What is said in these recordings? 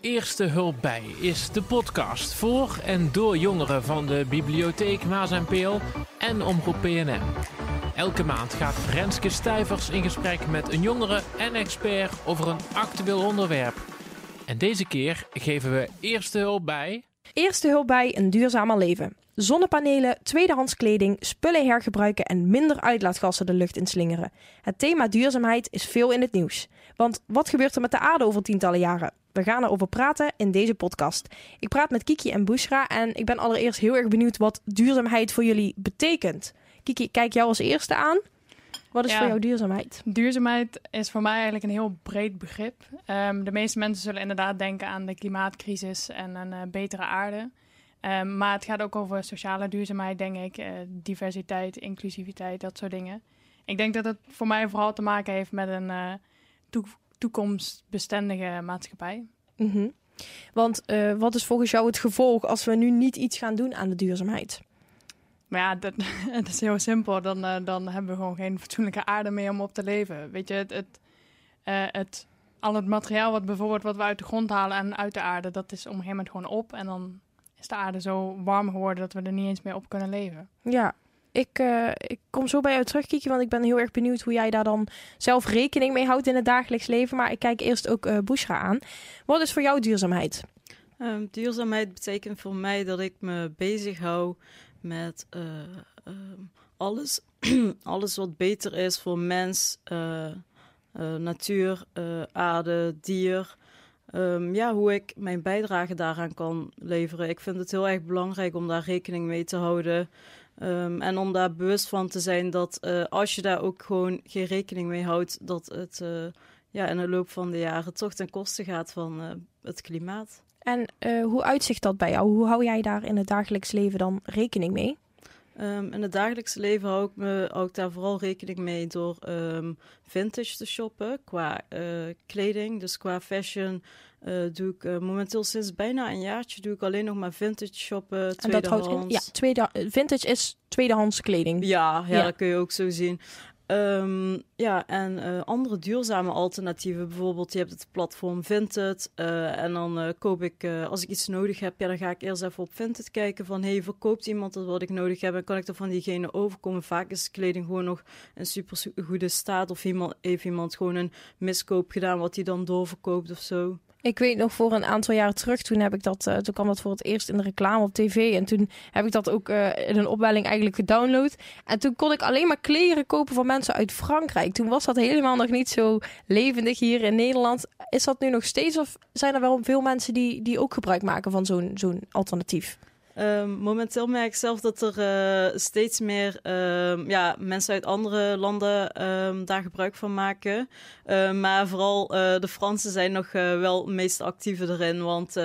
Eerste Hulp Bij is de podcast voor en door jongeren van de Bibliotheek Maas en Peel en Omroep PNM. Elke maand gaat Renske Stijvers in gesprek met een jongere en expert over een actueel onderwerp. En deze keer geven we Eerste Hulp bij... Eerste hulp bij een duurzamer leven. Zonnepanelen, tweedehands kleding, spullen hergebruiken en minder uitlaatgassen de lucht inslingeren. Het thema duurzaamheid is veel in het nieuws. Want wat gebeurt er met de aarde over tientallen jaren? We gaan erover praten in deze podcast. Ik praat met Kiki en Bushra en ik ben allereerst heel erg benieuwd wat duurzaamheid voor jullie betekent. Kiki, kijk jou als eerste aan. Wat is Ja. voor jou duurzaamheid? Duurzaamheid is voor mij eigenlijk een heel breed begrip. Ehm, de meeste mensen zullen inderdaad denken aan de klimaatcrisis en een eh, betere aarde. Ehm, maar het gaat ook over sociale duurzaamheid, denk ik. eh, diversiteit, inclusiviteit, dat soort dingen. Ik denk dat het voor mij vooral te maken heeft met een eh, toekomstbestendige maatschappij. Mhm. Want eh, wat is volgens jou het gevolg als we nu niet iets gaan doen aan de duurzaamheid? Maar ja, dat, het is heel simpel. Dan, eh, dan hebben we gewoon geen fatsoenlijke aarde meer om op te leven. Weet je, het, het, eh, het, al het materiaal wat bijvoorbeeld wat we uit de grond halen en uit de aarde, dat is op een gegeven moment gewoon op. En dan is de aarde zo warm geworden dat we er niet eens meer op kunnen leven. Ja, ik, eh, ik kom zo bij jou terug, Kiki, want ik ben heel erg benieuwd hoe jij daar dan zelf rekening mee houdt in het dagelijks leven. Maar ik kijk eerst ook eh Bushra aan. Wat is voor jou duurzaamheid? Ehm, duurzaamheid betekent voor mij dat ik me bezig hou met eh, ehm, alles, alles wat beter is voor mens, natuur, aarde, dier. Ehm, ja, hoe ik mijn bijdrage daaraan kan leveren. Ik vind het heel erg belangrijk om daar rekening mee te houden. Ehm, en om daar bewust van te zijn dat eh, als je daar ook gewoon geen rekening mee houdt, dat het eh, ja, in de loop van de jaren toch ten koste gaat van eh, het klimaat. En hoe uitzicht dat bij jou? Hoe hou jij daar in het dagelijks leven dan rekening mee? Ehm, in het dagelijkse leven hou ik, me, hou ik daar vooral rekening mee door ehm, vintage te shoppen qua kleding. Dus qua fashion eh, doe ik eh, momenteel sinds bijna een jaartje doe ik alleen nog maar vintage shoppen, En dat houdt in, ja, tweede, vintage is tweedehands kleding. Ja, ja, Ja. dat kun je ook zo zien. Ehm, ja, en eh, andere duurzame alternatieven. Bijvoorbeeld, je hebt het platform Vinted. en dan koop ik, als ik iets nodig heb, ja, dan ga ik eerst even op Vinted kijken van... hey, verkoopt iemand dat wat ik nodig heb en kan ik er van diegene overkomen? Vaak is kleding gewoon nog in super goede staat. Of iemand, heeft iemand gewoon een miskoop gedaan wat hij dan doorverkoopt of zo. Ik weet nog voor een aantal jaren terug, toen, heb ik dat, eh, toen kwam dat voor het eerst in de reclame op tv. En toen heb ik dat ook eh, in een opwelling eigenlijk gedownload. En toen kon ik alleen maar kleren kopen van mensen uit Frankrijk. Toen was dat helemaal nog niet zo levendig hier in Nederland. Is dat nu nog steeds of zijn er wel veel mensen die, die ook gebruik maken van zo'n zo'n alternatief? Ehm, momenteel merk ik zelf dat er eh, steeds meer ehm, ja, mensen uit andere landen ehm, daar gebruik van maken. Maar vooral eh, de Fransen zijn nog eh, wel het meest actieve erin. Want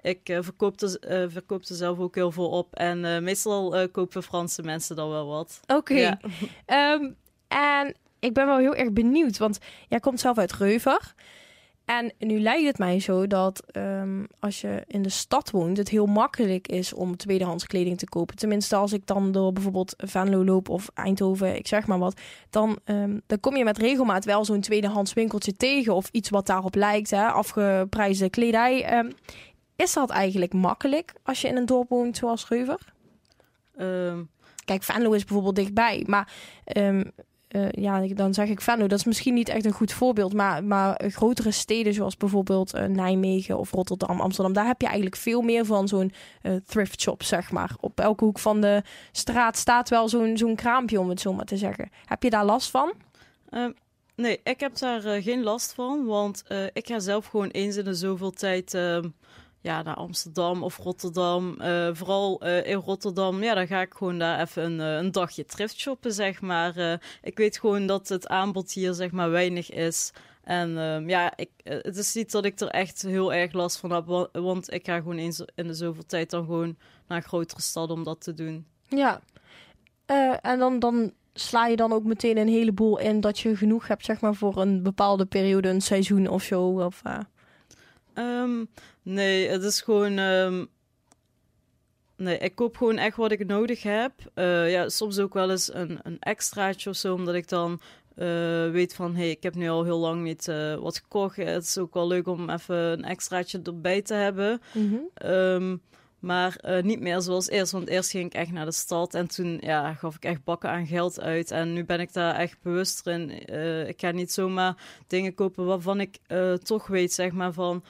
ik verkoop, er, verkoop zelf ook heel veel op. En meestal kopen Franse mensen dan wel wat. Oké. Ja. En ik ben wel heel erg benieuwd, want jij komt zelf uit Reuver. En nu lijkt het mij zo dat ehm, als je in de stad woont, het heel makkelijk is om tweedehands kleding te kopen. Tenminste, als ik dan door bijvoorbeeld Venlo loop of Eindhoven, ik zeg maar wat, dan, ehm, dan kom je met regelmaat wel zo'n tweedehands winkeltje tegen of iets wat daarop lijkt, hè, afgeprijsde kledij. Ehm, is dat eigenlijk makkelijk als je in een dorp woont zoals Reuver? Kijk, Venlo is bijvoorbeeld dichtbij. Maar eh, ja, dan zeg ik Venlo. Dat is misschien niet echt een goed voorbeeld. Maar, maar grotere steden zoals bijvoorbeeld eh, Nijmegen of Rotterdam, Amsterdam. Daar heb je eigenlijk veel meer van zo'n eh, thrift shop, zeg maar. Op elke hoek van de straat staat wel zo'n zo'n kraampje, om het zo maar te zeggen. Heb je daar last van? Ehm, nee, ik heb daar geen last van, want ik ga zelf gewoon eens in de zoveel tijd ehm, ja, naar Amsterdam of Rotterdam. Eh, vooral eh, in Rotterdam, ja, dan ga ik gewoon daar even een, eh, een dagje thrift shoppen, zeg maar. Ik weet gewoon dat het aanbod hier, zeg maar, weinig is. En ehm, ja, ik, het is niet dat ik er echt heel erg last van heb, wa- want ik ga gewoon eens in de zoveel tijd dan gewoon naar een grotere stad om dat te doen. Ja. En dan, dan sla je dan ook meteen een heleboel in dat je genoeg hebt, zeg maar, voor een bepaalde periode, een seizoen of zo. Of, eh, Ehm, nee, het is gewoon. ehm, nee, ik koop gewoon echt wat ik nodig heb. Eh, ja, soms ook wel eens een, een extraatje of zo, omdat ik dan eh, weet van... hé, hey, ik heb nu al heel lang niet eh, wat gekocht. Het is ook wel leuk om even een extraatje erbij te hebben. Ehm, maar eh, niet meer zoals eerst. Want eerst ging ik echt naar de stad. En toen ja, gaf ik echt bakken aan geld uit. En nu ben ik daar echt bewust in. Eh, ik ga niet zomaar dingen kopen waarvan ik eh, toch weet, zeg maar, van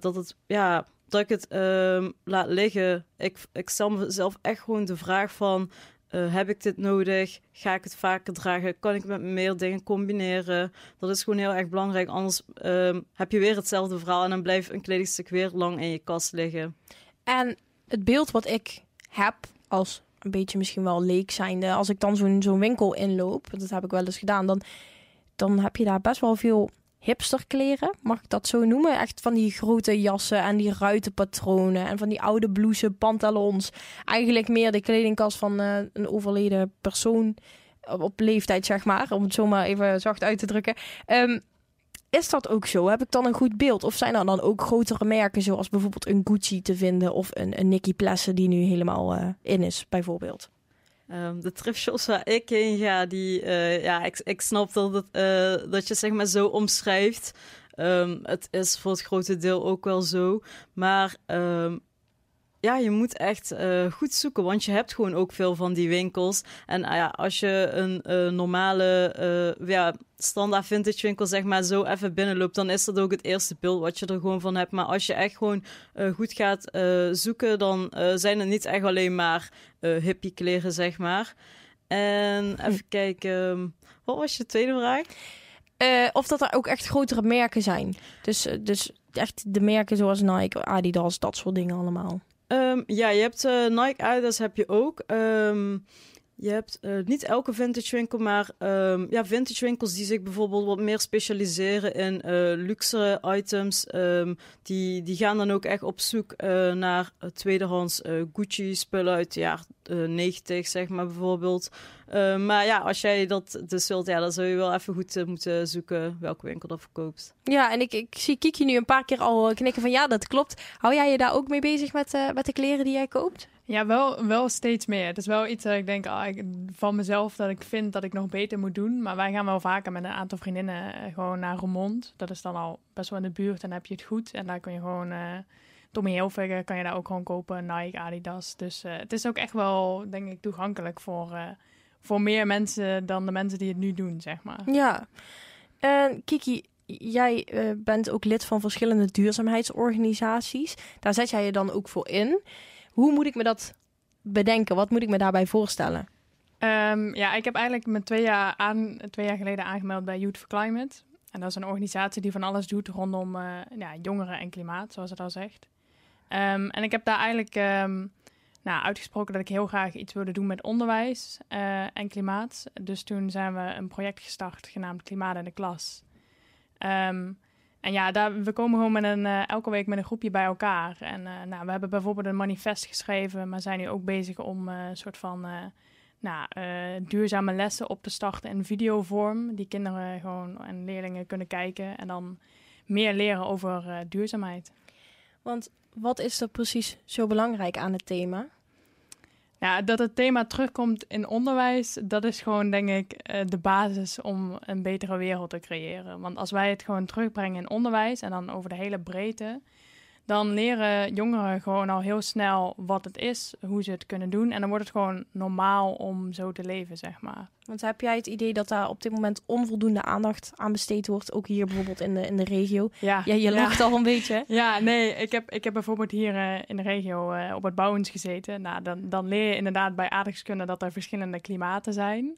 dat het ja. Dat ik het ehm, laat liggen. Ik, ik stel mezelf echt gewoon de vraag van... heb ik dit nodig? Ga ik het vaker dragen? Kan ik met meer dingen combineren? Dat is gewoon heel erg belangrijk. Anders ehm, heb je weer hetzelfde verhaal... en dan blijft een kledingstuk weer lang in je kast liggen. En het beeld wat ik heb als een beetje misschien wel leek zijnde, als ik dan zo'n zo'n winkel inloop, dat heb ik wel eens gedaan, dan, dan heb je daar best wel veel hipsterkleren, mag ik dat zo noemen? Echt van die grote jassen en die ruitenpatronen en van die oude blouses, pantalons. Eigenlijk meer de kledingkast van eh, een overleden persoon op, leeftijd, zeg maar, om het zo maar even zacht uit te drukken. Ehm, is dat ook zo? Heb ik dan een goed beeld? Of zijn er dan ook grotere merken, zoals bijvoorbeeld een Gucci te vinden of een, een Nicky Plessen die nu helemaal eh, in is, bijvoorbeeld? Ehm, de thrift waar ik heen ga, die, eh, ja, ik, ik snap dat, het, eh, dat je zeg maar zo omschrijft. Ehm, het is voor het grote deel ook wel zo. Maar ehm, ja, je moet echt eh, goed zoeken, want je hebt gewoon ook veel van die winkels. En ah ja, als je een eh, normale, eh, ja, standaard vintage winkel zeg maar zo even binnenloopt, dan is dat ook het eerste beeld wat je er gewoon van hebt. Maar als je echt gewoon goed gaat zoeken, dan zijn het niet echt alleen maar hippie kleren, zeg maar. En even kijken, wat was je tweede vraag? Of dat er ook echt grotere merken zijn. Dus, dus echt de merken zoals Nike, Adidas, dat soort dingen allemaal. Ehm, ja, je hebt eh, Nike Adidas heb je ook. Ehm, je hebt eh, niet elke vintage winkel, maar ehm, ja, vintage winkels die zich bijvoorbeeld wat meer specialiseren in eh luxe items. ehm, die, die gaan dan ook echt op zoek eh, naar eh, tweedehands eh, Gucci spullen uit de jaren eh, 90, zeg maar bijvoorbeeld. Ehm, maar ja, als jij dat dus wilt, ja, dan zou je wel even goed moeten zoeken welke winkel dat verkoopt. Ja, en ik, ik zie Kiki nu een paar keer al knikken van ja, dat klopt. Hou jij je daar ook mee bezig met, met de kleren die jij koopt? Ja, wel, wel steeds meer. Het is wel iets dat ik denk ah, ik- van mezelf dat ik vind dat ik nog beter moet doen. Maar wij gaan wel vaker met een aantal vriendinnen eh, gewoon naar Roermond. Dat is dan al best wel in de buurt en dan heb je het goed. En daar kun je gewoon, eh Tommy Hilfiger kan je daar ook gewoon kopen, Nike, Adidas. Dus eh, het is ook echt wel, denk ik, toegankelijk voor, voor meer mensen dan de mensen die het nu doen, zeg maar. Ja. En Kiki, jij bent ook lid van verschillende duurzaamheidsorganisaties. Daar zet jij je dan ook voor in. Hoe moet ik me dat bedenken? Wat moet ik me daarbij voorstellen? Ehm, ja, ik heb eigenlijk me twee jaar, aan, twee jaar geleden aangemeld bij Youth for Climate. En dat is een organisatie die van alles doet rondom eh, ja, jongeren en klimaat, zoals het al zegt. Ehm, en ik heb daar eigenlijk ehm, nou, uitgesproken dat ik heel graag iets wilde doen met onderwijs eh, en klimaat. Dus toen zijn we een project gestart genaamd Klimaat in de Klas. En ja, daar, we komen gewoon met een, eh, elke week met een groepje bij elkaar. En eh, nou, we hebben bijvoorbeeld een manifest geschreven, maar zijn nu ook bezig om eh, een soort van nou, duurzame lessen op te starten in videovorm. Die kinderen gewoon en leerlingen kunnen kijken en dan meer leren over duurzaamheid. Want wat is er precies zo belangrijk aan het thema? Ja, dat het thema terugkomt in onderwijs, dat is gewoon, denk ik, eh, de basis om een betere wereld te creëren. Want als wij het gewoon terugbrengen in onderwijs en dan over de hele breedte, dan leren jongeren gewoon al heel snel wat het is, hoe ze het kunnen doen. En dan wordt het gewoon normaal om zo te leven, zeg maar. Want heb jij het idee dat daar op dit moment onvoldoende aandacht aan besteed wordt? Ook hier bijvoorbeeld in de, in de regio. Ja, Ja, je lacht al een beetje. Ja, nee, ik heb, ik heb bijvoorbeeld hier eh, in de regio eh, op het Bouwens gezeten. Nou, dan, dan leer je inderdaad bij aardrijkskunde dat er verschillende klimaten zijn.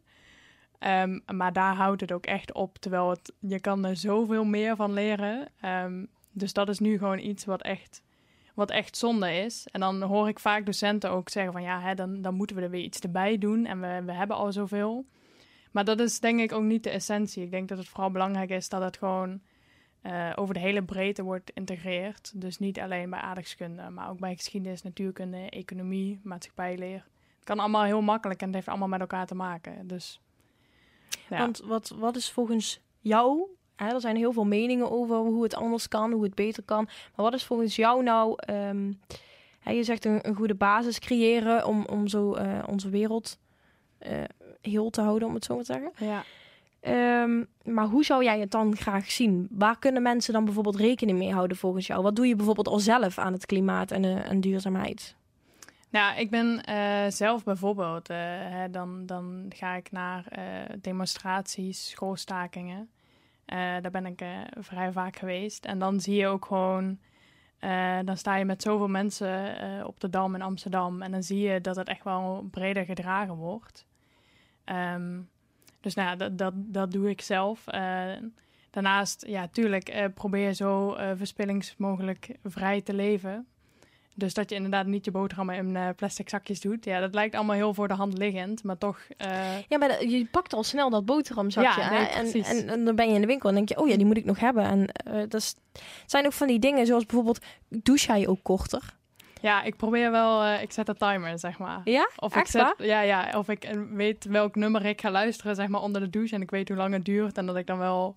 Ehm, maar daar houdt het ook echt op, terwijl het, je kan er zoveel meer van leren. Ehm, dus dat is nu gewoon iets wat echt, wat echt zonde is. En dan hoor ik vaak docenten ook zeggen van ja, hè, dan, dan moeten we er weer iets erbij doen. En we, we hebben al zoveel. Maar dat is denk ik ook niet de essentie. Ik denk dat het vooral belangrijk is dat het gewoon eh, over de hele breedte wordt geïntegreerd. Dus niet alleen bij aardrijkskunde, maar ook bij geschiedenis, natuurkunde, economie, maatschappijleer. Het kan allemaal heel makkelijk en het heeft allemaal met elkaar te maken. Dus ja. Want wat, wat is volgens jou... Er zijn heel veel meningen over hoe het anders kan, hoe het beter kan. Maar wat is volgens jou nou... ehm, hè, je zegt een, een goede basis creëren om, om zo eh, onze wereld eh, heel te houden, om het zo maar te zeggen. ja. Ehm, maar hoe zou jij het dan graag zien? Waar kunnen mensen dan bijvoorbeeld rekening mee houden volgens jou? Wat doe je bijvoorbeeld al zelf aan het klimaat en, uh, en duurzaamheid? Nou, ik ben uh, zelf bijvoorbeeld, uh, hè, dan, dan ga ik naar demonstraties, schoolstakingen. Daar ben ik vrij vaak geweest. En dan zie je ook gewoon, dan sta je met zoveel mensen op de Dam in Amsterdam. En dan zie je dat het echt wel breder gedragen wordt. Um, dus nou, dat, dat, dat doe ik zelf. Daarnaast, ja, tuurlijk, probeer zo uh, verspillingsmogelijk vrij te leven. Dus dat je inderdaad niet je boterhammen in plastic zakjes doet. Ja, dat lijkt allemaal heel voor de hand liggend, maar toch... Ja, maar je pakt al snel dat boterhamzakje. Ja, nee, en, en, en, dan ben je in de winkel en denk je, oh ja, die moet ik nog hebben. En dat zijn ook van die dingen, zoals bijvoorbeeld, douche jij ook korter? Ja, ik probeer wel, uh, ik zet een timer, zeg maar. Ja? Of ik zet, ja, ja, of ik weet welk nummer ik ga luisteren, zeg maar, onder de douche. En ik weet hoe lang het duurt en dat ik dan wel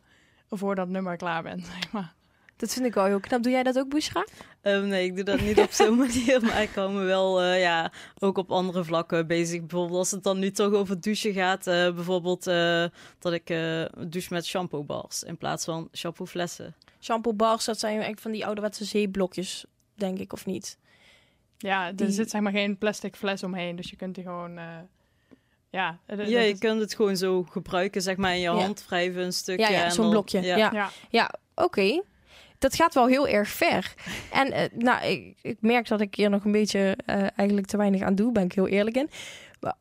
voor dat nummer klaar ben, zeg maar. Dat vind ik wel heel knap. Doe jij dat ook, Bushra? Um, nee, ik doe dat niet op zo'n manier. Maar ik hou me wel uh, ja, ook op andere vlakken bezig. Bijvoorbeeld als het dan nu toch over douchen gaat. Uh, bijvoorbeeld uh, dat ik douche met shampoo bars in plaats van shampoo flessen. Shampoo bars, dat zijn eigenlijk van die ouderwetse zeeblokjes, denk ik, of niet? Ja, er zit zeg maar geen plastic fles omheen, dus je kunt die gewoon... Uh, ja, ja, je kunt het gewoon zo gebruiken, zeg maar, in je hand wrijven een stukje. Ja, ja zo'n blokje. Ja, ja. ja. oké. Dat gaat wel heel erg ver. En uh, nou, ik, ik, merk dat ik hier nog een beetje uh, eigenlijk te weinig aan doe, ben ik heel eerlijk in.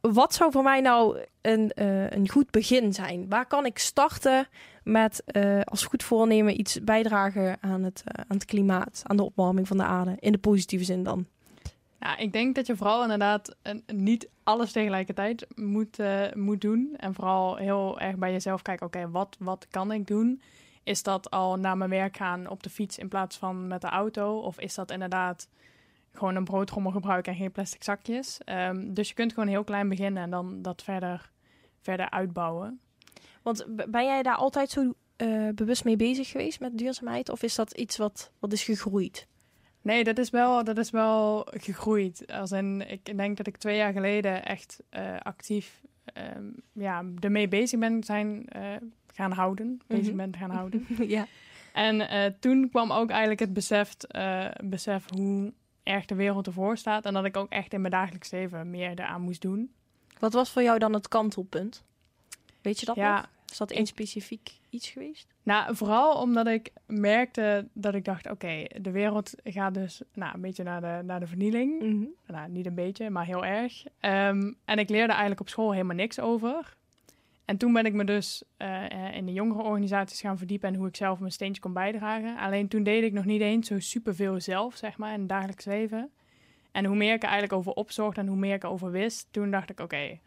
Wat zou voor mij nou een, een goed begin zijn? Waar kan ik starten met als goed voornemen iets bijdragen aan het, aan het klimaat, aan de opwarming van de aarde, in de positieve zin dan? Ja, ik denk dat je vooral inderdaad niet alles tegelijkertijd moet, moet doen. En vooral heel erg bij jezelf kijken, oké, wat, wat kan ik doen? Is dat al naar mijn werk gaan op de fiets in plaats van met de auto? Of is dat inderdaad gewoon een broodrommel gebruiken en geen plastic zakjes? Um, dus je kunt gewoon heel klein beginnen en dan dat verder, verder uitbouwen. Want ben jij daar altijd zo uh, bewust mee bezig geweest met duurzaamheid? Of is dat iets wat, wat is gegroeid? Nee, dat is wel, dat is wel gegroeid. Als in, ik denk dat ik twee jaar geleden echt uh, actief um, ja, ermee bezig ben zijn uh, gaan houden. Bezig mm ben gaan houden. ja. En uh, toen kwam ook eigenlijk het besef, besef hoe erg de wereld ervoor staat. En dat ik ook echt in mijn dagelijks leven meer eraan moest doen. Wat was voor jou dan het kantelpunt? Weet je dat ja, nog? Is dat één specifiek iets geweest? Nou, vooral omdat ik merkte dat ik dacht, oké, de wereld gaat dus nou, een beetje naar de, naar de vernieling. Mhm. Nou, niet een beetje, maar heel erg. Ehm, en ik leerde eigenlijk op school helemaal niks over. En toen ben ik me dus uh, in de jongere organisaties gaan verdiepen en hoe ik zelf mijn steentje kon bijdragen. Alleen toen deed ik nog niet eens zo superveel zelf, zeg maar, in het dagelijks leven. En hoe meer ik er eigenlijk over opzocht en hoe meer ik erover wist, toen dacht ik, oké,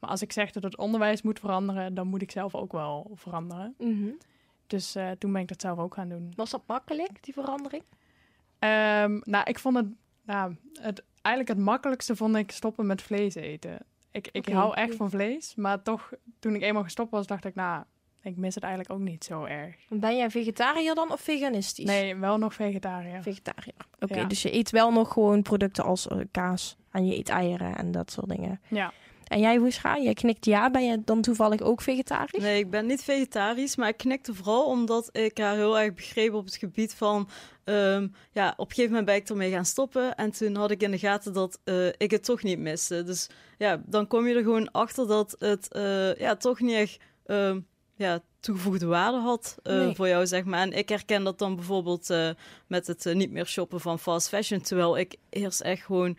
maar als ik zeg dat het onderwijs moet veranderen, dan moet ik zelf ook wel veranderen. Mhm. Dus uh, toen ben ik dat zelf ook gaan doen. Was dat makkelijk, die verandering? Um, nou, ik vond het, nou, het, eigenlijk het makkelijkste vond ik stoppen met vlees eten. Ik, ik hou echt van vlees, maar toch, toen ik eenmaal gestopt was, dacht ik, nou, ik mis het eigenlijk ook niet zo erg. Ben jij vegetariër dan of veganistisch? Nee, wel nog vegetariër. Vegetariër. Oké, dus je eet wel nog gewoon producten als uh, kaas en je eet eieren en dat soort dingen. Ja. En jij, Woescha, jij knikt ja. Ben je dan toevallig ook vegetarisch? Nee, ik ben niet vegetarisch, maar ik knikte vooral omdat ik haar heel erg begreep op het gebied van... Um, ja, op een gegeven moment ben ik ermee gaan stoppen. En toen had ik in de gaten dat uh, ik het toch niet miste. Dus ja, dan kom je er gewoon achter dat het uh, ja, toch niet echt... Uh, ja, toegevoegde waarde had uh, nee. voor jou, zeg maar. En ik herken dat dan bijvoorbeeld uh, met het uh, niet meer shoppen van fast fashion. Terwijl ik eerst echt gewoon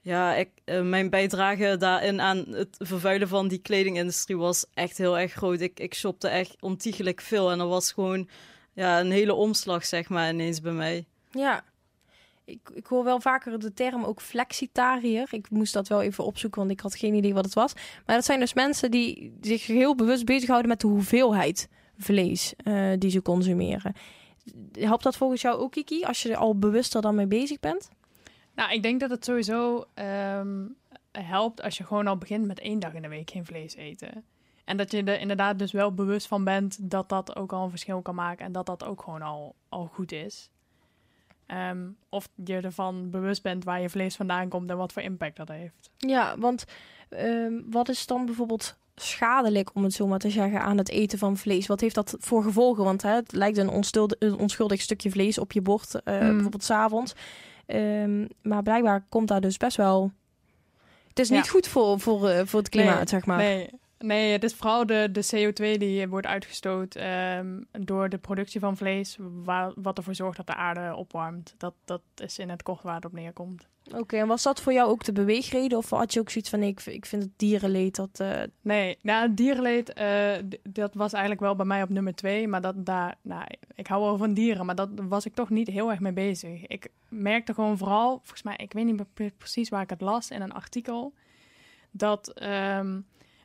ja, uh, mijn bijdrage daarin aan het vervuilen van die kledingindustrie was echt heel erg groot. Ik, ik shopte echt ontiegelijk veel en er was gewoon ja, een hele omslag, zeg maar, ineens bij mij. Ja, ik, ik hoor wel vaker de term ook flexitariër. Ik moest dat wel even opzoeken, want ik had geen idee wat het was. Maar dat zijn dus mensen die zich heel bewust bezighouden met de hoeveelheid vlees uh, die ze consumeren. Helpt dat volgens jou ook, Kiki, als je er al bewuster dan mee bezig bent? Nou, ik denk dat het sowieso um, helpt als je gewoon al begint met één dag in de week geen vlees eten. En dat je er inderdaad dus wel bewust van bent dat dat ook al een verschil kan maken en dat dat ook gewoon al, al goed is. Um, of je ervan bewust bent waar je vlees vandaan komt en wat voor impact dat heeft. Ja, want um, wat is dan bijvoorbeeld schadelijk, om het zo maar te zeggen, aan het eten van vlees? Wat heeft dat voor gevolgen? Want hè, het lijkt een, onschuldig, een onschuldig stukje vlees op je bord, uh, Mm. bijvoorbeeld s'avonds. Um, maar blijkbaar komt daar dus best wel... Het is niet goed voor, voor, eh, voor het klimaat, Nee, zeg maar. Nee, nee, het is vooral de, de CO2 die wordt uitgestoot ehm, door de productie van vlees, waar, wat ervoor zorgt dat de aarde opwarmt. Dat, dat is in het kort waar het op neerkomt. Oké, en was dat voor jou ook de beweegreden? Of had je ook zoiets van, nee, ik, ik vind het dierenleed dat... eh, Nee, nou, dierenleed, eh, dat was eigenlijk wel bij mij op nummer twee. Maar dat, daar, nou, ik hou wel van dieren, maar dat was ik toch niet heel erg mee bezig. Ik merkte gewoon vooral, volgens mij, ik weet niet precies waar ik het las in een artikel, dat ehm,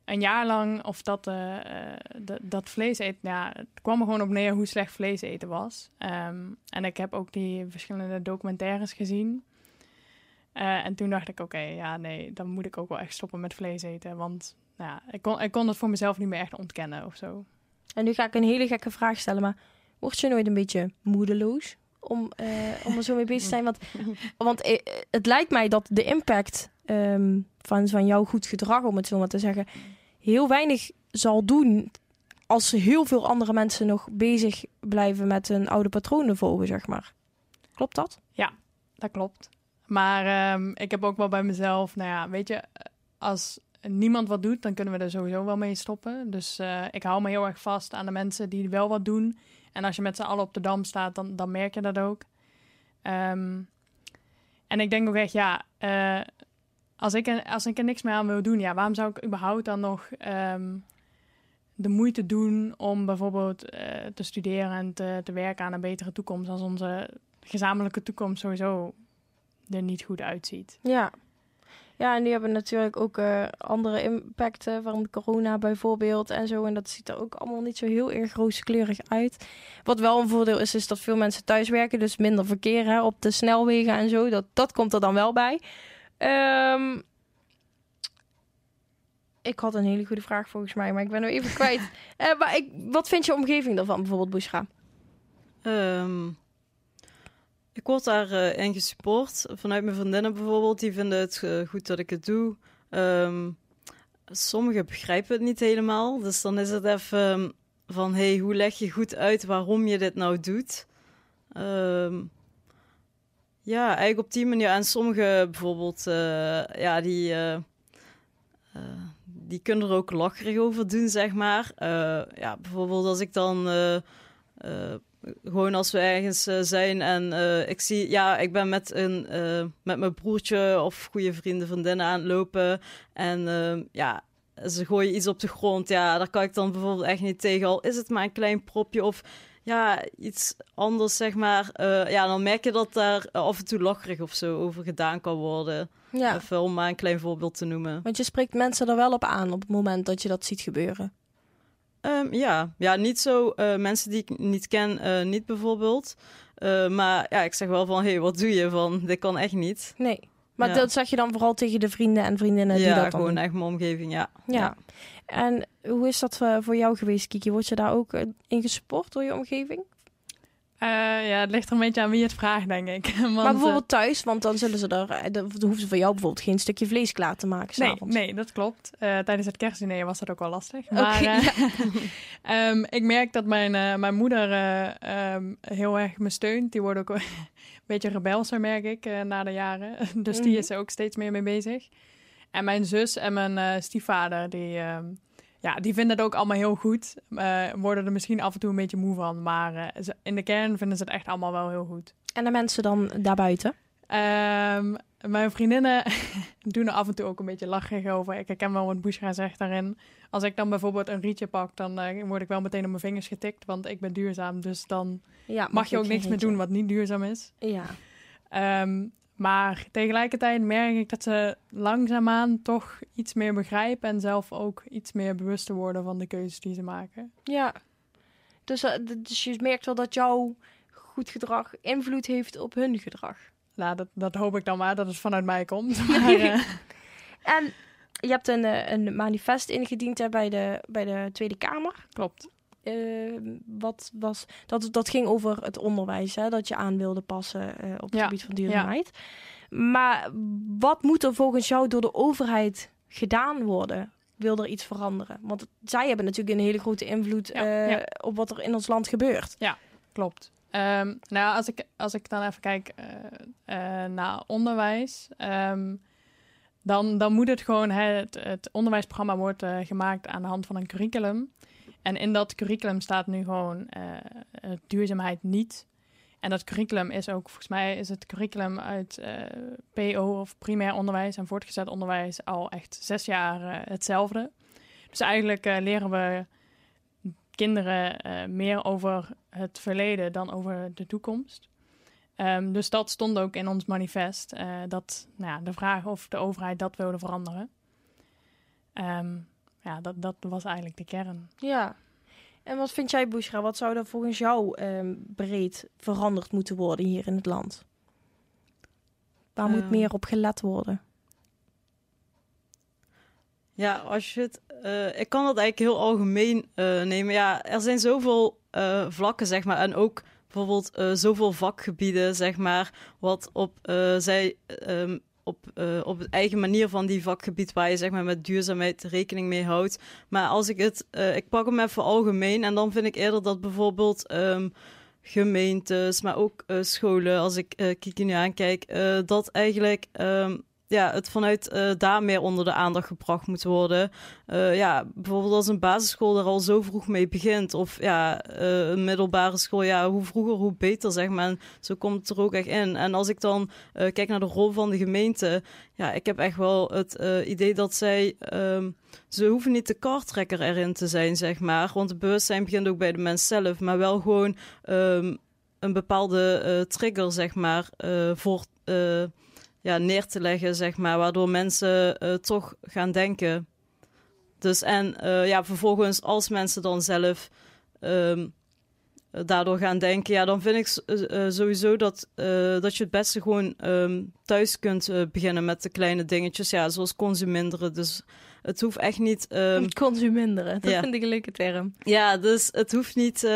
een jaar lang, of dat, eh, eh, dat, dat vlees eten, ja, het kwam er gewoon op neer hoe slecht vlees eten was. Ehm, en ik heb ook die verschillende documentaires gezien. Eh, en toen dacht ik, oké, ja, nee, dan moet ik ook wel echt stoppen met vlees eten. Want nou ja, ik, kon, ik kon het voor mezelf niet meer echt ontkennen of zo. En nu ga ik een hele gekke vraag stellen, maar word je nooit een beetje moedeloos om, om er zo mee bezig te zijn? Want, want het lijkt mij dat de impact ehm, van, van jouw goed gedrag, om het zo maar te zeggen, heel weinig zal doen als heel veel andere mensen nog bezig blijven met hun oude patronen volgen, zeg maar. Klopt dat? Dat klopt. Maar ehm, ik heb ook wel bij mezelf, nou ja, weet je, als niemand wat doet, dan kunnen we er sowieso wel mee stoppen. Dus eh, ik hou me heel erg vast aan de mensen die wel wat doen. En als je met z'n allen op de dam staat, dan, dan merk je dat ook. Ehm, en ik denk ook echt, ja, eh, als, ik er, als ik er niks meer aan wil doen, ja, waarom zou ik überhaupt dan nog ehm, de moeite doen om bijvoorbeeld eh, te studeren en te, te werken aan een betere toekomst als onze gezamenlijke toekomst sowieso er niet goed uitziet. Ja. Ja, en die hebben natuurlijk ook eh, andere impacten van corona bijvoorbeeld en zo. En dat ziet er ook allemaal niet zo heel erg rooskleurig uit. Wat wel een voordeel is, is dat veel mensen thuis werken. Dus minder verkeer hè, op de snelwegen en zo. Dat, dat komt er dan wel bij. Ehm, ik had een hele goede vraag volgens mij, maar ik ben hem even kwijt. Eh, maar ik, wat vind je omgeving daarvan, bijvoorbeeld Bushra? Ehm, ik word daarin in gesupport. Vanuit mijn vriendinnen bijvoorbeeld, die vinden het eh, goed dat ik het doe. Ehm, sommigen begrijpen het niet helemaal. Dus dan is het even van, hey, hoe leg je goed uit waarom je dit nou doet? Ehm, ja, eigenlijk op die manier. En sommigen bijvoorbeeld, eh, ja, die... eh, eh, die kunnen er ook lacherig over doen, zeg maar. Ja, bijvoorbeeld als ik dan... gewoon als we ergens zijn en ik zie, ja, ik ben met, een, met mijn broertje of goede vrienden, vriendinnen aan het lopen. En ja, ze gooien iets op de grond. Ja, daar kan ik dan bijvoorbeeld echt niet tegen. Al is het maar een klein propje of ja, iets anders, zeg maar. Eh, ja, dan merk je dat daar af en toe lacherig of zo over gedaan kan worden. Ja, Even om maar een klein voorbeeld te noemen. want je spreekt mensen er wel op aan op het moment dat je dat ziet gebeuren. Ehm, ja. ja, niet zo eh, mensen die ik niet ken, eh, niet bijvoorbeeld. Maar ja, ik zeg wel van, hé, hey, wat doe je van? Dit kan echt niet. Nee. Maar Ja. dat zeg je dan vooral tegen de vrienden en vriendinnen die ja, dat dan gewoon doen. echt mijn omgeving, ja. Ja. En hoe is dat eh, voor jou geweest, Kiki? Word je daar ook eh, in gesupport door je omgeving? Eh, ja, het ligt er een beetje aan wie het vraagt, denk ik. Want, maar bijvoorbeeld thuis, want dan zullen ze er... Dan hoeven ze voor jou bijvoorbeeld geen stukje vlees klaar te maken Nee, nee, dat klopt. Eh, tijdens het kerstdiner was dat ook wel lastig. Maar ja. ehm, ik merk dat mijn, eh, mijn moeder eh, ehm, heel erg me steunt. Die wordt ook beetje rebelser, merk ik, eh, na de jaren. Dus die Mhm. is er ook steeds meer mee bezig. En mijn zus en mijn eh, stiefvader, die, ehm, ja, die vinden het ook allemaal heel goed. Eh, worden er misschien af en toe een beetje moe van. Maar in de kern vinden ze het echt allemaal wel heel goed. En de mensen dan daarbuiten? Ehm, mijn vriendinnen doen er af en toe ook een beetje lacherig over. Ik herken wel wat Bushra zegt daarin. Als ik dan bijvoorbeeld een rietje pak, dan eh, word ik wel meteen op mijn vingers getikt. Want ik ben duurzaam, dus dan Ja, mag je ook niks meer doen wat niet duurzaam is. Ja. Ehm, maar tegelijkertijd merk ik dat ze langzaamaan toch iets meer begrijpen... en zelf ook iets meer bewust te worden van de keuzes die ze maken. Ja. Dus, eh, dus je merkt wel dat jouw goed gedrag invloed heeft op hun gedrag. Nou, dat, dat hoop ik dan maar, dat het vanuit mij komt. Maar, eh, En je hebt een, eh, een manifest ingediend hè, bij, de, bij de Tweede Kamer. klopt. Eh, wat was, dat, dat ging over het onderwijs, hè, dat je aan wilde passen eh, op het Ja, gebied van duurzaamheid. Maar wat moet er volgens jou door de overheid gedaan worden wil er iets veranderen. Want zij hebben natuurlijk een hele grote invloed Ja, ja. op wat er in ons land gebeurt. Klopt. Ehm, nou, als ik, als ik dan even kijk eh, eh, naar onderwijs, ehm, dan, dan moet het gewoon, het, het onderwijsprogramma wordt eh, gemaakt aan de hand van een curriculum. En in dat curriculum staat nu gewoon duurzaamheid niet. En dat curriculum is ook, volgens mij is het curriculum uit PO of primair onderwijs en voortgezet onderwijs al echt zes jaar hetzelfde. Dus eigenlijk leren we kinderen eh, meer over het verleden dan over de toekomst. Ehm, dus dat stond ook in ons manifest. eh, dat nou ja, de vraag of de overheid dat wilde veranderen. Ehm, ja, dat, dat was eigenlijk de kern. Ja. En wat vind jij, Bushra? Wat zou er volgens jou ehm, breed veranderd moeten worden hier in het land? Waar moet meer op gelet worden? Ja, als je het. eh, ik kan dat eigenlijk heel algemeen eh, nemen. Ja, er zijn zoveel eh, vlakken, zeg maar. En ook bijvoorbeeld zoveel vakgebieden, zeg maar. Wat op zij. ehm, op, op het eigen manier van die vakgebied waar je zeg maar met duurzaamheid rekening mee houdt. Maar als ik het, ik pak hem even algemeen en dan vind ik eerder dat bijvoorbeeld ehm, gemeentes, maar ook scholen, als ik eh Kiki nu aankijk, dat eigenlijk ehm, ja, het vanuit eh, daar meer onder de aandacht gebracht moet worden. Eh, ja, bijvoorbeeld als een basisschool er al zo vroeg mee begint. Of ja, eh, een middelbare school, ja, hoe vroeger, hoe beter, zeg maar. Zo komt het er ook echt in. En als ik dan kijk naar de rol van de gemeente, ja, ik heb echt wel het idee dat zij, ehm, ze hoeven niet de kartrekker erin te zijn, zeg maar. Want het bewustzijn begint ook bij de mens zelf, maar wel gewoon ehm, een bepaalde trigger, zeg maar, voor ja, neer te leggen, zeg maar, waardoor mensen eh, toch gaan denken. Dus en eh, ja, vervolgens als mensen dan zelf ehm, daardoor gaan denken, ja, dan vind ik eh, eh, sowieso dat, eh, dat je het beste gewoon ehm, thuis kunt eh, beginnen met de kleine dingetjes, ja, zoals consuminderen. Dus het hoeft echt niet. ehm, Consuminderen, dat vind ik een leuke term. ja, dus het hoeft niet.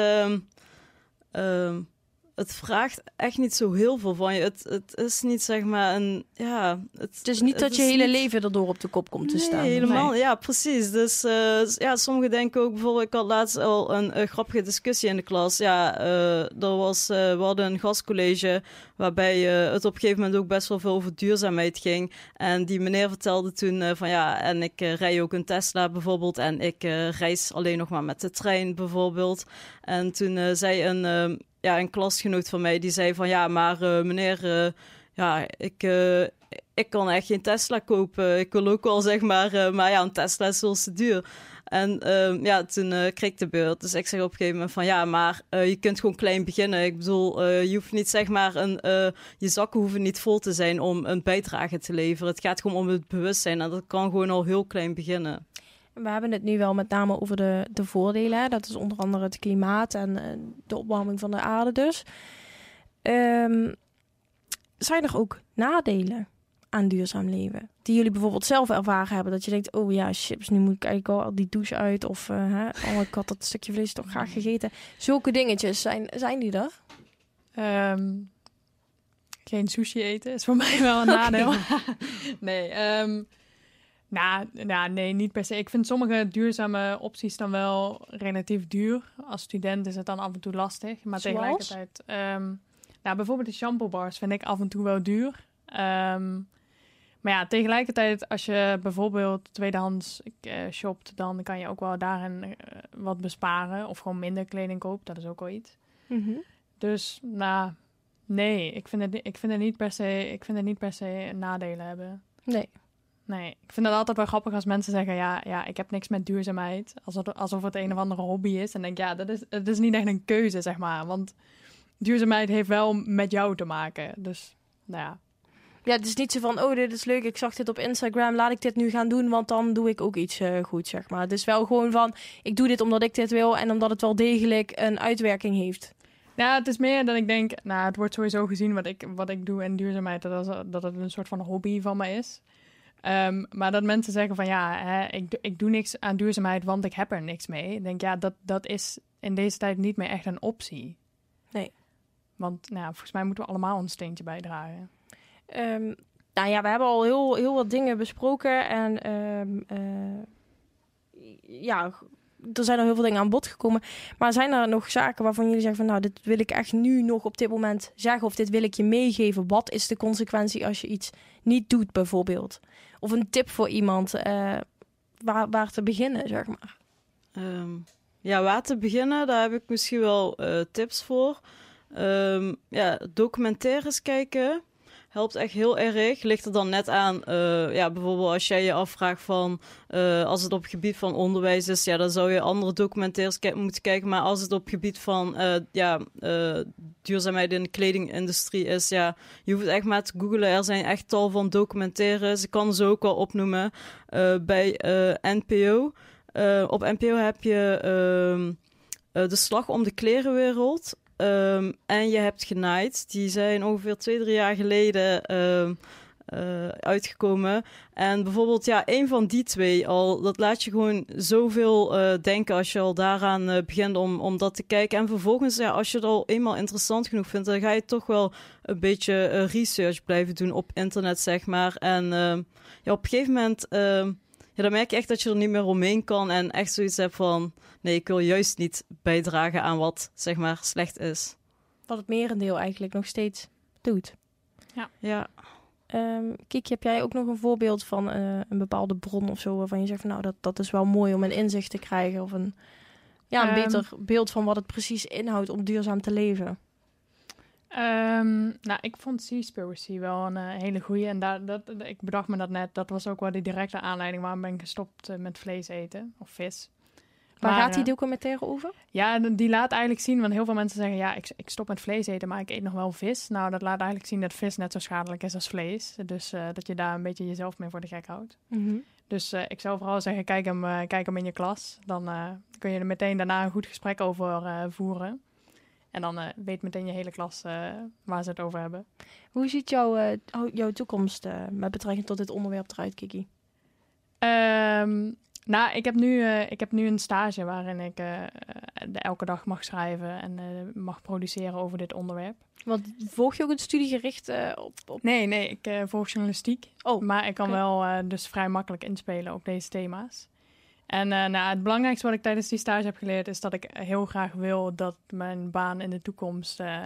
Het vraagt echt niet zo heel veel van je. Het, het is niet zeg maar een. Ja, het, Het is niet dat je hele niet- leven erdoor op de kop komt te nee, staan. helemaal. Nee. Ja, precies. Dus eh, ja, sommigen denken ook bijvoorbeeld. Ik had laatst al een grappige discussie in de klas. Ja, eh, er was, eh, we hadden een gastcollege waarbij het op een gegeven moment ook best wel veel over duurzaamheid ging. En die meneer vertelde toen van ja, en ik rij ook een Tesla bijvoorbeeld. En ik reis alleen nog maar met de trein bijvoorbeeld. En toen zei een, ja, een klasgenoot van mij, die zei van ja, maar eh, meneer, eh, ja, ik, eh, ik kan echt geen Tesla kopen. Ik wil ook wel zeg maar, maar ja, een Tesla is veel te duur. En eh, ja, toen kreeg ik de beurt. Dus ik zeg op een gegeven moment van ja, maar je kunt gewoon klein beginnen. Ik bedoel, je hoeft niet zeg maar een, je zakken hoeven niet vol te zijn om een bijdrage te leveren. Het gaat gewoon om het bewustzijn en dat kan gewoon al heel klein beginnen. We hebben het nu wel met name over de, de voordelen. Dat is onder andere het klimaat en de opwarming van de aarde dus. Ehm, zijn er ook nadelen aan duurzaam leven? Die jullie bijvoorbeeld zelf ervaren hebben. Dat je denkt, oh ja, chips, nu moet ik eigenlijk al die douche uit. Of, eh, hè, oh, ik had dat stukje vlees toch graag gegeten. Zulke dingetjes, zijn, zijn die er? Ehm, geen sushi eten is voor mij wel een nadeel. nee, ehm, nou, nou, nee, niet per se. Ik vind sommige duurzame opties dan wel relatief duur. Als student is het dan af en toe lastig. Maar Zoals? tegelijkertijd... ehm, nou, bijvoorbeeld de shampoo bars vind ik af en toe wel duur. Ehm, maar ja, tegelijkertijd als je bijvoorbeeld tweedehands eh, shopt... dan kan je ook wel daarin eh, wat besparen. Of gewoon minder kleding koopt. Dat is ook wel iets. Dus, nou, nee, ik vind, het, ik vind het niet per se, ik vind het niet per se nadelen hebben. Nee. Nee, ik vind het altijd wel grappig als mensen zeggen, ja, ja ik heb niks met duurzaamheid. Alsof, alsof het een of andere hobby is. En denk, ja, dat is, het is niet echt een keuze, zeg maar. Want duurzaamheid heeft wel met jou te maken. Dus, nou ja. Ja, het is niet zo van, oh, dit is leuk, ik zag dit op Instagram, laat ik dit nu gaan doen, want dan doe ik ook iets eh goed, zeg maar. Het is wel gewoon van, ik doe dit omdat ik dit wil en omdat het wel degelijk een uitwerking heeft. Ja, het is meer dat ik denk, nou, het wordt sowieso gezien wat ik, wat ik doe in duurzaamheid, dat, is- dat het een soort van hobby van me is. Ehm, maar dat mensen zeggen van ja, hè, ik, doe- ik doe niks aan duurzaamheid, want ik heb er niks mee. Ik denk, ja, dat, dat is in deze tijd niet meer echt een optie. Nee. Want nou, volgens mij moeten we allemaal een steentje bijdragen. Ehm, nou ja, we hebben al heel, heel wat dingen besproken en ehm, eh, ja, er zijn al heel veel dingen aan bod gekomen. Maar zijn er nog zaken waarvan jullie zeggen van nou, dit wil ik echt nu nog op dit moment zeggen of dit wil ik je meegeven? Wat is de consequentie als je iets niet doet bijvoorbeeld? Of een tip voor iemand uh, waar, waar te beginnen, zeg maar. Um, ja, waar te beginnen, daar heb ik misschien wel uh, tips voor. Um, ja, documentaires kijken helpt echt heel erg. Ligt er dan net aan, uh, ja, bijvoorbeeld als jij je afvraagt van, uh, als het op het gebied van onderwijs is, ja, dan zou je andere documentaires moeten kijken. Maar als het op het gebied van, uh, ja, duurzaamheid in de kledingindustrie is, ja, je hoeft echt maar te googlen. Er zijn echt tal van documentaires. Ik kan ze ook al opnoemen bij NPO. op NPO heb je ehm, de slag om de klerenwereld. Um, en je hebt Genaaid. Die zijn ongeveer twee, drie jaar geleden um, uh, uitgekomen. En bijvoorbeeld, ja, een van die twee al, dat laat je gewoon zoveel uh, denken als je al daaraan uh, begint om, om dat te kijken. En vervolgens, ja, als je het al eenmaal interessant genoeg vindt, dan ga je toch wel een beetje research blijven doen op internet, zeg maar. En ehm, ja, op een gegeven moment ja, dan merk je echt dat je er niet meer omheen kan en echt zoiets hebt van, nee, ik wil juist niet bijdragen aan wat, zeg maar, slecht is. Wat het merendeel eigenlijk nog steeds doet. Ja. ja. Um, Kiki, heb jij ook nog een voorbeeld van uh, een bepaalde bron of zo waarvan je zegt van nou dat, dat is wel mooi om een inzicht te krijgen of een, ja, een um, beter beeld van wat het precies inhoudt om duurzaam te leven? Um, nou, ik vond Seaspiracy wel een uh, hele goeie. En daar, dat, ik bedacht me dat net. Dat was ook wel de directe aanleiding waarom ben ik gestopt uh, met vlees eten. Of vis. Waar maar, gaat die documentaire over? Ja, die laat eigenlijk zien, want heel veel mensen zeggen... ja, ik, ik stop met vlees eten, maar ik eet nog wel vis. Nou, dat laat eigenlijk zien dat vis net zo schadelijk is als vlees. Dus uh, dat je daar een beetje jezelf mee voor de gek houdt. Mm -hmm. Dus ik zou vooral zeggen, kijk hem, kijk hem in je klas. Dan kun je er meteen daarna een goed gesprek over voeren. En dan uh, weet meteen je hele klas uh, waar ze het over hebben. Hoe ziet jouw, uh, jouw toekomst met betrekking tot dit onderwerp eruit, Kiki? Um, nou, ik heb, nu, ik heb nu een stage waarin ik elke dag mag schrijven en mag produceren over dit onderwerp. Want volg je ook een studie gericht op, op, Nee, nee, ik volg journalistiek. Oh, maar ik kan okay. wel dus vrij makkelijk inspelen op deze thema's. En uh, nou, het belangrijkste wat ik tijdens die stage heb geleerd is dat ik heel graag wil dat mijn baan in de toekomst uh,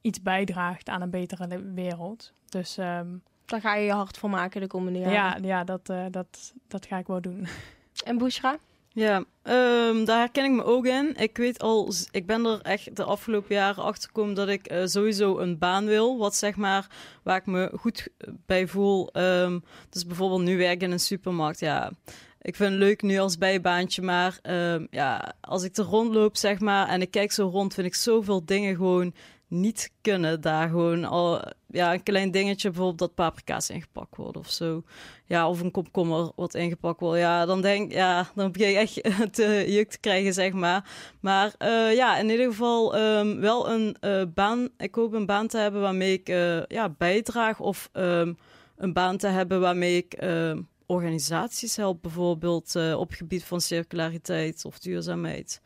iets bijdraagt aan een betere wereld. Dus um, daar ga je je hard voor maken de komende jaren. Ja, ja dat, uh, dat, dat ga ik wel doen. En Bushra? Ja, um, daar herken ik me ook in. Ik weet al, ik ben er echt de afgelopen jaren achter gekomen dat ik uh, sowieso een baan wil. Wat zeg maar, waar ik me goed bij voel. Um, dus bijvoorbeeld nu werken in een supermarkt. Ja, ik vind het leuk nu als bijbaantje, maar uh, ja, als ik er rondloop, zeg maar, en ik kijk zo rond, vind ik zoveel dingen gewoon niet kunnen daar gewoon al ja een klein dingetje bijvoorbeeld dat paprika's ingepakt worden of zo. Ja of een komkommer wat ingepakt wordt. Ja dan denk ja dan begin je echt te juk te krijgen zeg maar. Maar uh, ja in ieder geval um, wel een uh, baan. Ik hoop een baan te hebben waarmee ik uh, ja bijdraag of um, een baan te hebben waarmee ik organisaties helpt, bijvoorbeeld uh, op gebied van circulariteit of duurzaamheid.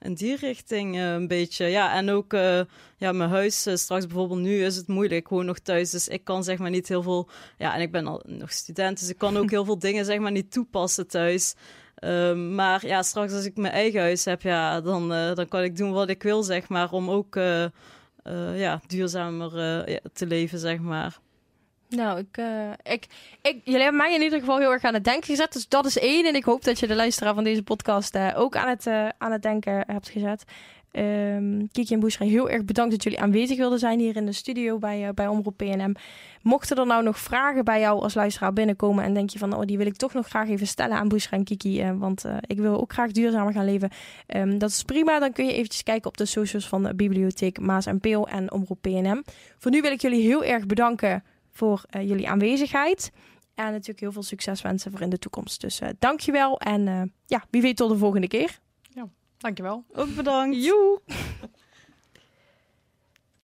In die richting uh, een beetje. Ja, en ook uh, ja, mijn huis. straks bijvoorbeeld nu is het moeilijk. Ik woon nog thuis, dus ik kan zeg maar niet heel veel. Ja, en ik ben al nog student, dus ik kan ook heel veel dingen zeg maar niet toepassen thuis. Ehm, maar ja, straks als ik mijn eigen huis heb, ja, dan, dan kan ik doen wat ik wil, zeg maar, om ook ja, duurzamer te leven, zeg maar. Nou, ik, uh, ik, ik, jullie hebben mij in ieder geval heel erg aan het denken gezet. Dus dat is één. En ik hoop dat je de luisteraar van deze podcast uh, ook aan het, uh, aan het denken hebt gezet. Um, Kiki en Boesra, heel erg bedankt dat jullie aanwezig wilden zijn hier in de studio bij, bij Omroep PNM. Mochten er nou nog vragen bij jou als luisteraar binnenkomen en denk je van, oh, die wil ik toch nog graag even stellen aan Boesra en Kiki, want ik wil ook graag duurzamer gaan leven. Um, dat is prima, dan kun je eventjes kijken op de socials van de Bibliotheek Maas en Peel en Omroep PNM. Voor nu wil ik jullie heel erg bedanken voor uh, jullie aanwezigheid. En natuurlijk heel veel succes wensen voor in de toekomst. Dus uh, dankjewel en uh, ja, wie weet tot de volgende keer. Ja, dankjewel. Ook bedankt. Joe.